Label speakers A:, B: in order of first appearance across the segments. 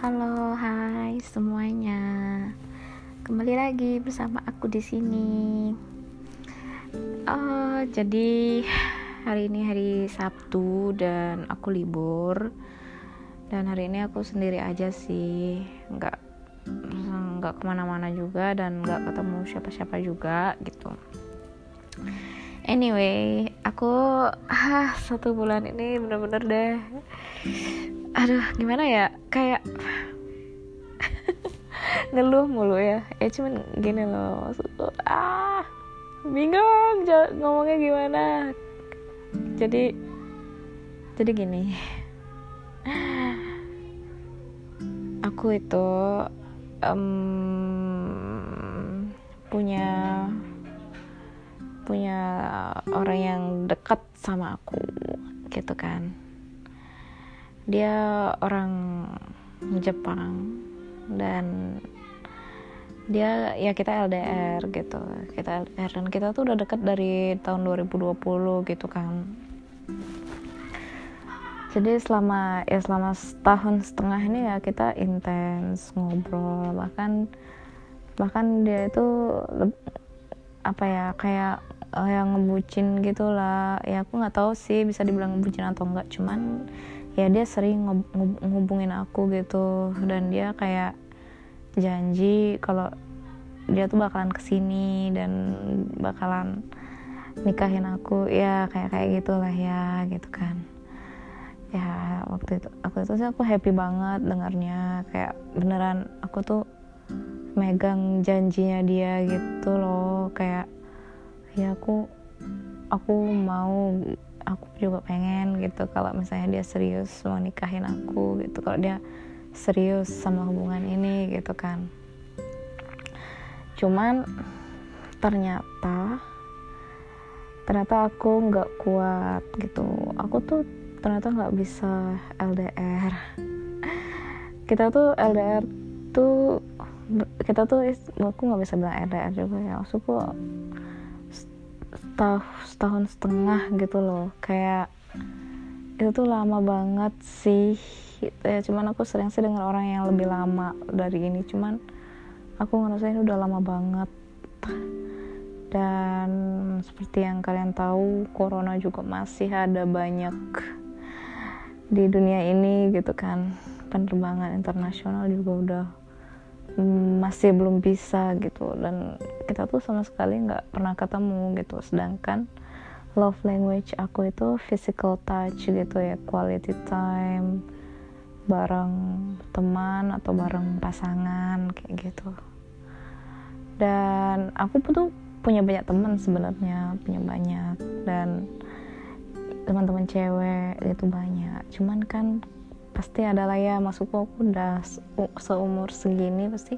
A: Halo, hai semuanya. Kembali lagi bersama aku di sini. Uh, jadi hari ini hari Sabtu dan aku libur. Dan hari ini aku sendiri aja sih, nggak nggak ke mana-mana juga dan nggak ketemu siapa-siapa juga gitu. Anyway, aku ah satu bulan ini bener-bener deh. Aduh gimana ya? Kayak ngeluh mulu ya. Ya cuman gini loh maksudku ah bingung ngomongnya gimana. Jadi jadi gini. Aku itu um, punya punya orang yang dekat sama aku gitu kan. Dia orang Jepang dan dia ya kita LDR gitu. Kita LDR dan kita tuh udah deket dari tahun 2020 gitu kan. Jadi selama ya selama setahun setengah ini ya kita intens ngobrol bahkan bahkan dia itu apa ya kayak uh, yang ngebucin gitulah. Ya aku nggak tahu sih bisa dibilang ngebucin atau enggak cuman ya dia sering ngubungin aku gitu. Dan dia kayak janji kalau dia tuh bakalan ke sini dan bakalan nikahin aku. Ya kayak kayak gitulah ya gitu kan. Ya waktu itu aku itu sih aku happy banget dengarnya. Kayak beneran aku tuh megang janjinya dia gitu loh. Kayak ya aku aku mau aku juga pengen gitu kalau misalnya dia serius mau nikahin aku gitu kalau dia serius sama hubungan ini gitu kan. Cuman ternyata ternyata aku nggak kuat gitu. Aku tuh ternyata nggak bisa LDR kita tuh LDR tuh kita tuh aku nggak bisa bilang LDR juga ya. Maksudku setahun, setahun setengah gitu loh. Kayak itu tuh lama banget sih gitu ya. Cuman aku sering sih dengan orang yang lebih lama dari ini. Cuman aku ngerasa ini udah lama banget. Dan seperti yang kalian tahu corona juga masih ada banyak di dunia ini gitu kan. Penerbangan internasional juga udah masih belum bisa gitu. Dan kita tuh sama sekali nggak pernah ketemu gitu. Sedangkan love language aku itu physical touch gitu ya. Quality time bareng teman atau bareng pasangan kayak gitu. Dan aku tuh punya banyak teman sebenarnya punya banyak. Dan teman-teman cewek itu banyak. Cuman kan pasti adalah ya maksudku aku udah seumur segini pasti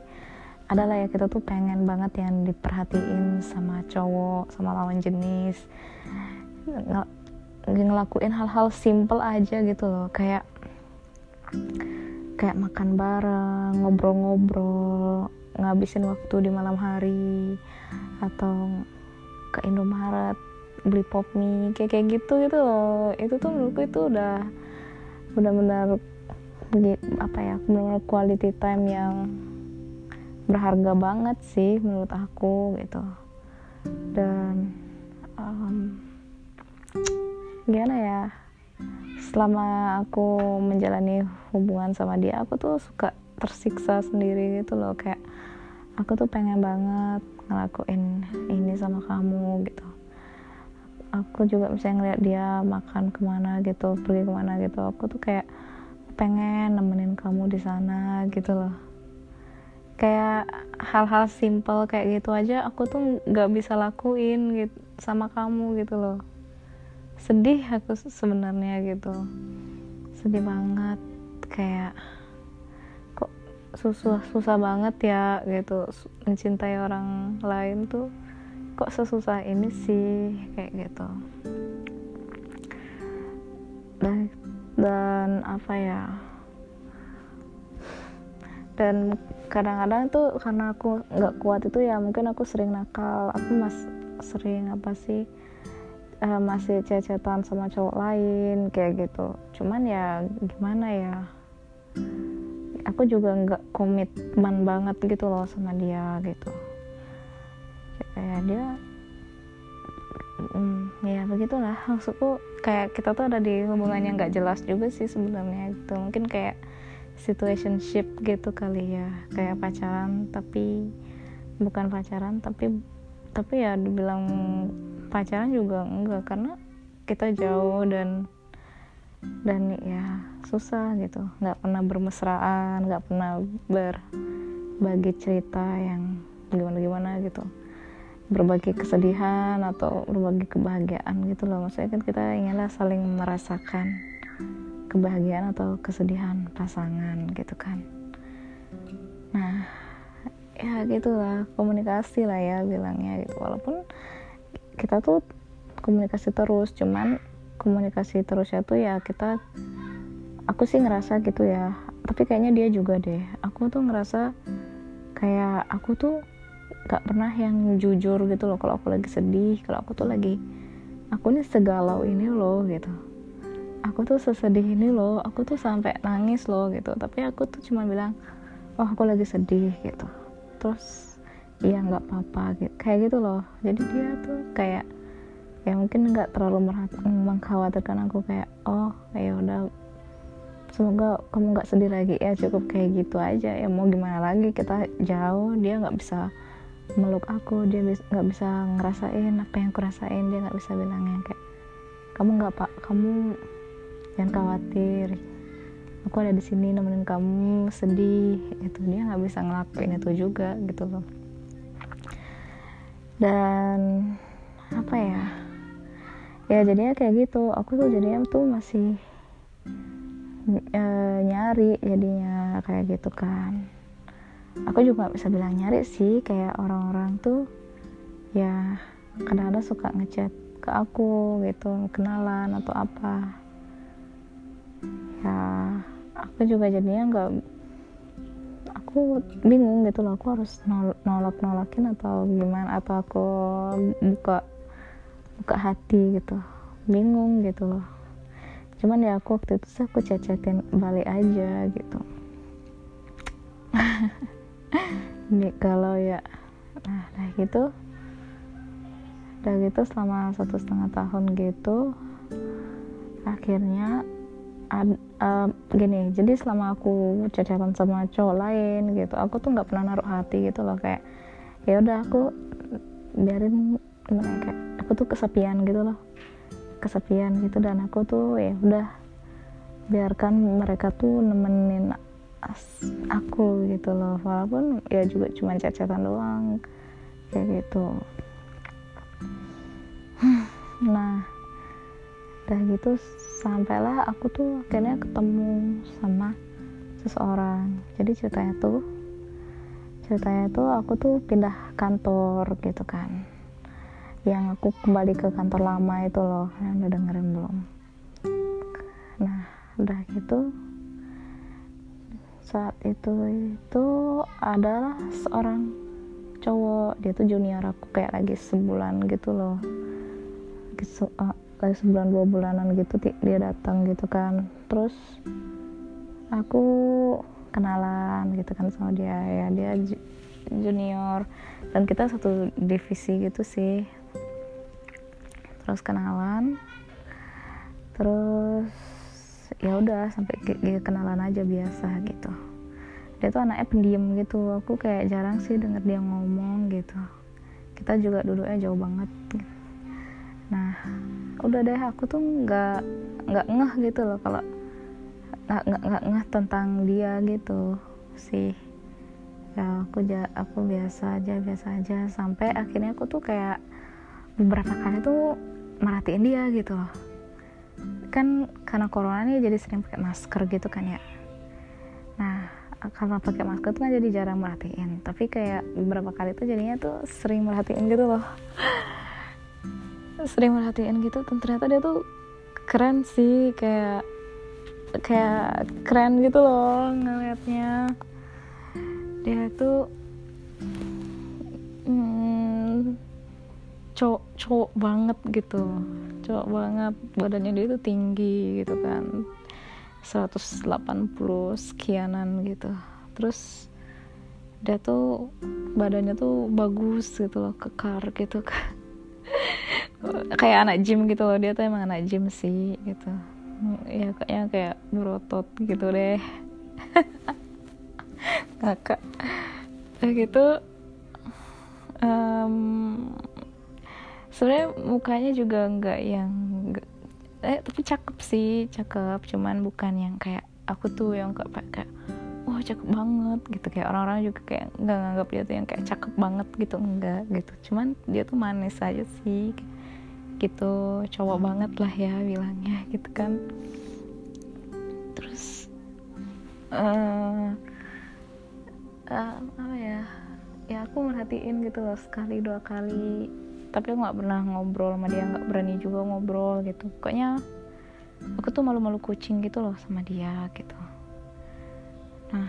A: adalah ya kita tuh pengen banget yang diperhatiin sama cowok sama lawan jenis Ng ngelakuin hal-hal simple aja gitu loh. Kayak kayak makan bareng ngobrol-ngobrol ngabisin waktu di malam hari atau ke Indomaret beli pop mie kayak kayak gitu gitu loh. Itu tuh menurutku itu udah benar-benar apa ya benar quality time yang berharga banget sih menurut aku gitu. Dan um, gimana ya selama aku menjalani hubungan sama dia aku tuh suka tersiksa sendiri gitu loh. Kayak aku tuh pengen banget ngelakuin ini sama kamu gitu aku juga misalnya ngeliat dia makan ke mana gitu pergi ke mana gitu aku tuh kayak pengen nemenin kamu di sana gitu loh. Kayak hal-hal simple kayak gitu aja aku tuh nggak bisa lakuin gitu sama kamu gitu loh. Sedih aku sebenarnya gitu. Sedih banget kayak kok susah susah banget ya gitu mencintai orang lain tuh kok sesusah ini sih? Kayak gitu. Dan dan apa ya? Dan kadang-kadang tuh karena aku nggak kuat itu ya mungkin aku sering nakal. Aku mas sering apa sih? Uh, masih cecetan sama cowok lain kayak gitu. Cuman ya gimana ya? Aku juga nggak komitmen banget gitu loh sama dia gitu kayak dia mm, ya begitulah. Maksudku kayak kita tuh ada di hubungan yang nggak jelas juga sih sebenarnya gitu. Mungkin kayak situationship gitu kali ya. Kayak pacaran tapi bukan pacaran tapi tapi ya dibilang pacaran juga enggak. Karena kita jauh dan dan ya susah gitu. Nggak pernah bermesraan nggak pernah berbagi cerita yang gimana gimana gitu berbagi kesedihan atau berbagi kebahagiaan gitu loh. Maksudnya kan kita inginlah saling merasakan kebahagiaan atau kesedihan pasangan gitu kan. Nah ya gitulah komunikasi lah ya bilangnya gitu. Walaupun kita tuh komunikasi terus cuman komunikasi terus ya tuh ya kita aku sih ngerasa gitu ya. Tapi kayaknya dia juga deh. Aku tuh ngerasa kayak aku tuh gak pernah yang jujur gitu loh kalau aku lagi sedih kalau aku tuh lagi aku nih segalau ini loh gitu. Aku tuh sesedih ini loh aku tuh sampai nangis loh gitu. Tapi aku tuh cuma bilang oh aku lagi sedih gitu. Terus iya nggak apa-apa gitu. Kayak gitu loh. Jadi dia tuh kayak ya mungkin nggak terlalu mengkhawatirkan aku kayak oh ya udah semoga kamu nggak sedih lagi. Ya cukup kayak gitu aja. Ya mau gimana lagi kita jauh dia nggak bisa meluk aku dia nggak bisa ngerasain apa yang aku rasain dia nggak bisa bilang yang kayak kamu nggak pak kamu jangan khawatir aku ada di sini nemenin kamu sedih itu dia nggak bisa ngelakuin itu juga gitu loh. Dan apa ya? Ya jadinya kayak gitu. Aku tuh jadinya tuh masih e, nyari jadinya kayak gitu kan aku juga bisa bilang nyari sih kayak orang-orang tuh ya kadang-kadang suka ngechat ke aku gitu kenalan atau apa. Ya aku juga jadinya nggak aku bingung gitu loh aku harus nolak nolakin atau gimana atau aku buka buka hati gitu. Bingung gitu loh. Cuman ya aku waktu itu sih aku cacatin balik aja gitu ini kalau ya nah nah gitu. Udah gitu selama satu setengah tahun gitu akhirnya ad, uh, gini jadi selama aku cacatan sama cowok lain gitu aku tuh nggak pernah naruh hati gitu loh kayak ya udah aku biarin gimana ya, aku tuh kesepian gitu loh. Kesepian gitu dan aku tuh ya udah biarkan mereka tuh nemenin aku gitu loh. Walaupun ya juga cuma cacatan doang kayak gitu. Nah udah gitu sampailah aku tuh akhirnya ketemu sama seseorang. Jadi ceritanya tuh ceritanya tuh aku tuh pindah kantor gitu kan. Yang aku kembali ke kantor lama itu loh yang udah dengerin belum. Nah udah gitu saat itu itu adalah seorang cowok. Dia tuh junior aku kayak lagi sebulan gitu loh. Lagi, se uh, lagi sebulan dua bulanan gitu dia datang gitu kan. Terus aku kenalan gitu kan sama dia. Ya dia junior. Dan kita satu divisi gitu sih. Terus kenalan. Terus ya udah sampai kenalan aja biasa gitu. Dia tuh anaknya pendiam gitu. Aku kayak jarang sih denger dia ngomong gitu. Kita juga duduknya jauh banget nah udah deh aku tuh nggak nggak ngeh gitu loh kalau nggak nggak ngeh tentang dia gitu sih. Ya aku ja, aku biasa aja biasa aja. Sampai akhirnya aku tuh kayak beberapa kali tuh merhatiin dia gitu. loh kan karena corona nih jadi sering pakai masker gitu kan ya. Nah karena pakai masker tuh kan jadi jarang merhatiin. Tapi kayak beberapa kali tuh jadinya tuh sering merhatiin gitu loh. Sering merhatiin gitu dan ternyata dia tuh keren sih kayak kayak keren gitu loh ngeliatnya. Dia tuh cowok banget gitu. Cowok banget badannya dia tuh tinggi gitu kan. 180 sekianan gitu. Terus dia tuh badannya tuh bagus gitu loh kekar gitu kan. Kayak anak gym gitu loh dia tuh emang anak gym sih gitu. Ya kayaknya kayak berotot gitu deh. Ngakak. Kayak gitu um, sebenarnya mukanya juga nggak yang eh tapi cakep sih cakep. Cuman bukan yang kayak aku tuh yang kayak kayak wah cakep banget gitu. Kayak orang-orang juga kayak nggak nganggap dia tuh yang kayak cakep banget gitu. Enggak gitu. Cuman dia tuh manis aja sih. Gitu. Cowok banget lah ya bilangnya gitu kan. Terus uh, uh, apa ya? Ya aku merhatiin gitu loh sekali dua kali tapi aku nggak pernah ngobrol sama dia nggak berani juga ngobrol gitu. Pokoknya aku tuh malu-malu kucing gitu loh sama dia gitu. Nah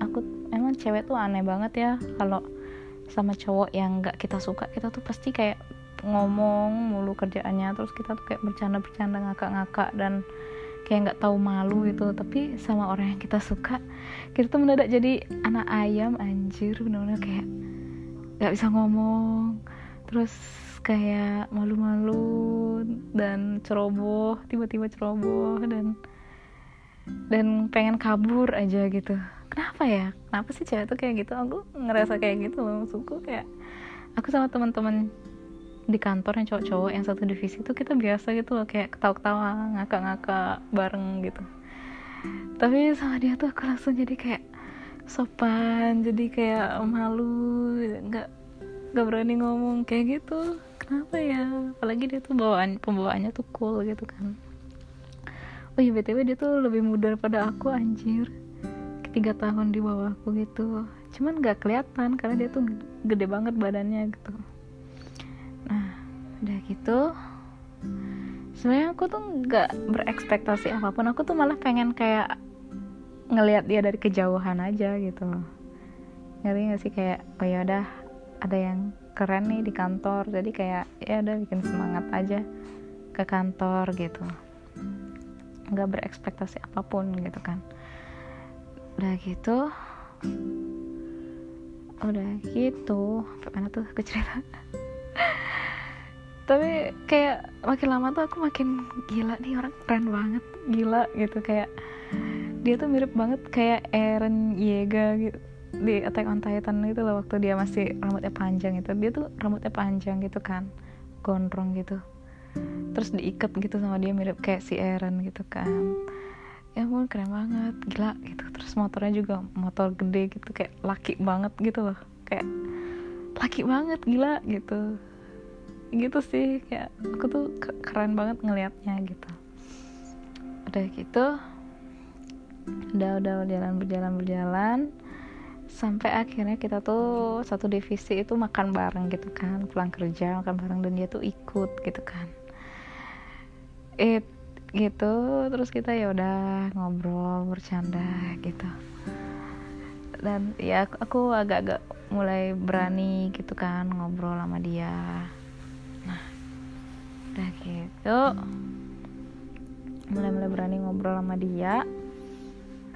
A: aku emang cewek tuh aneh banget ya kalau sama cowok yang nggak kita suka. Kita tuh pasti kayak ngomong mulu kerjaannya terus kita tuh kayak bercanda-bercanda ngakak-ngakak dan kayak nggak tahu malu itu tapi sama orang yang kita suka kita tuh mendadak jadi anak ayam anjir. Bener-bener kayak nggak bisa ngomong. Terus kayak malu-malu dan ceroboh tiba-tiba ceroboh dan dan pengen kabur aja gitu. Kenapa ya? Kenapa sih cewek tuh kayak gitu? Aku ngerasa kayak gitu loh maksudku kayak aku sama teman-teman di kantor yang cowok-cowok yang satu divisi itu kita biasa gitu loh kayak ketawa-ketawa ngakak-ngakak bareng gitu. Tapi sama dia tuh aku langsung jadi kayak sopan jadi kayak malu nggak nggak berani ngomong kayak gitu. Kenapa ya? Apalagi dia tuh bawaan pembawaannya tuh cool gitu kan. Oh iya btw dia tuh lebih muda daripada aku anjir. Tiga tahun di bawahku gitu. Cuman nggak kelihatan karena dia tuh gede banget badannya gitu. Udah gitu. Sebenarnya aku tuh nggak berekspektasi apa pun. Aku tuh malah pengen kayak ngelihat dia dari kejauhan aja gitu. Ngerti gak sih? Kayak oh ya udah ada yang keren nih di kantor. Jadi kayak ya udah bikin semangat aja ke kantor gitu. Nggak berekspektasi apa pun gitu kan. Udah gitu udah gitu. Mana tuh kecerita tapi kayak makin lama tuh aku makin gila nih orang keren banget gila gitu kayak dia tuh mirip banget kayak Eren Yeager gitu. Di Attack on Titan gitu loh waktu dia masih rambutnya panjang itu. Dia tuh rambutnya panjang gitu kan gondrong gitu. Terus diikat gitu sama dia mirip kayak si Eren gitu kan. Ya ampun keren banget gila gitu. Terus motornya juga motor gede gitu kayak laki banget gitu loh. Kayak laki banget gila gitu. Gitu sih kayak aku tuh keren banget ngelihatnya gitu. Udah gitu udah udah berjalan berjalan berjalan. Sampai akhirnya kita tuh satu divisi itu makan bareng gitu kan. Pulang kerja makan bareng dan dia tuh ikut gitu kan. It gitu. Terus kita ya udah ngobrol bercanda gitu. Dan ya aku agak-agak mulai berani gitu kan ngobrol sama dia. Udah gitu. Mulai-mulai berani ngobrol sama dia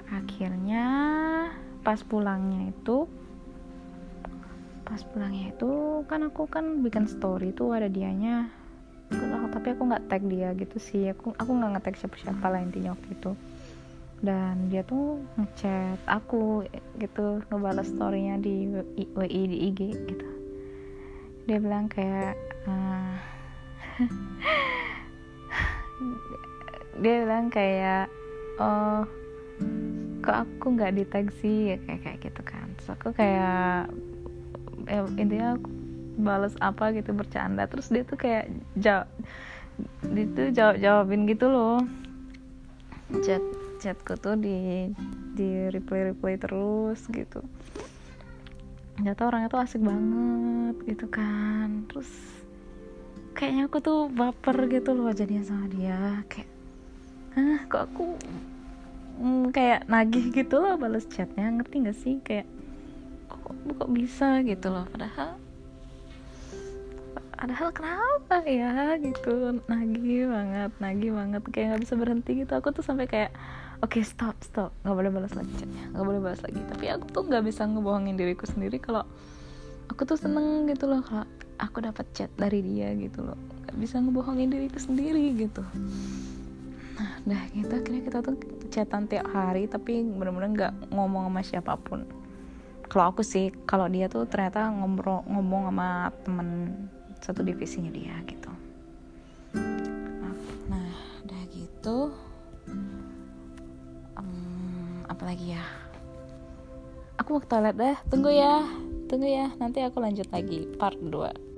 A: akhirnya pas pulangnya itu pas pulangnya itu kan aku kan bikin story tuh ada dianya. Tapi aku nggak tag dia gitu sih. Aku aku nggak nge-tag siapa-siapa lah intinya waktu itu. Dan dia tuh ngechat aku gitu ngebalas storynya di WI di IG gitu. Dia bilang kayak uh, dia bilang kayak oh kok aku nggak tag sih kayak kayak gitu kan. Terus aku kayak eh, intinya aku balas apa gitu bercanda. Terus dia tuh kayak jawab dia tuh jawab jawabin gitu loh. Chat chatku tuh di di reply reply terus gitu. Tau orangnya tuh asik banget gitu kan. Terus kayaknya aku tuh baper gitu loh jadinya sama dia. Kayak ah kok aku mm, kayak nagih gitu loh balas chatnya. Ngerti gak sih? Kayak kok kok bisa? gitu loh. Padahal padahal kenapa ya? Gitu. Nagih banget nagih banget. Kayak nggak bisa berhenti gitu. Aku tuh sampai kayak oke okay, stop stop. Nggak boleh balas lagi chatnya. Nggak boleh balas lagi. Tapi aku tuh nggak bisa ngebohongin diriku sendiri kalau aku tuh seneng gitu loh kalau aku dapat chat dari dia gitu loh. Nggak bisa ngebohongin diriku sendiri gitu nah dah gitu. Akhirnya kita tuh chatan tiap hari tapi bener-bener nggak ngomong sama siapa pun. Kalau aku sih kalau dia tuh ternyata ngobrol ngomong sama temen satu divisinya dia gitu. Nah udah gitu. Um, apalagi ya? Aku mau ke toilet deh tunggu ya. Tunggu ya. Nanti aku lanjut lagi. Part 2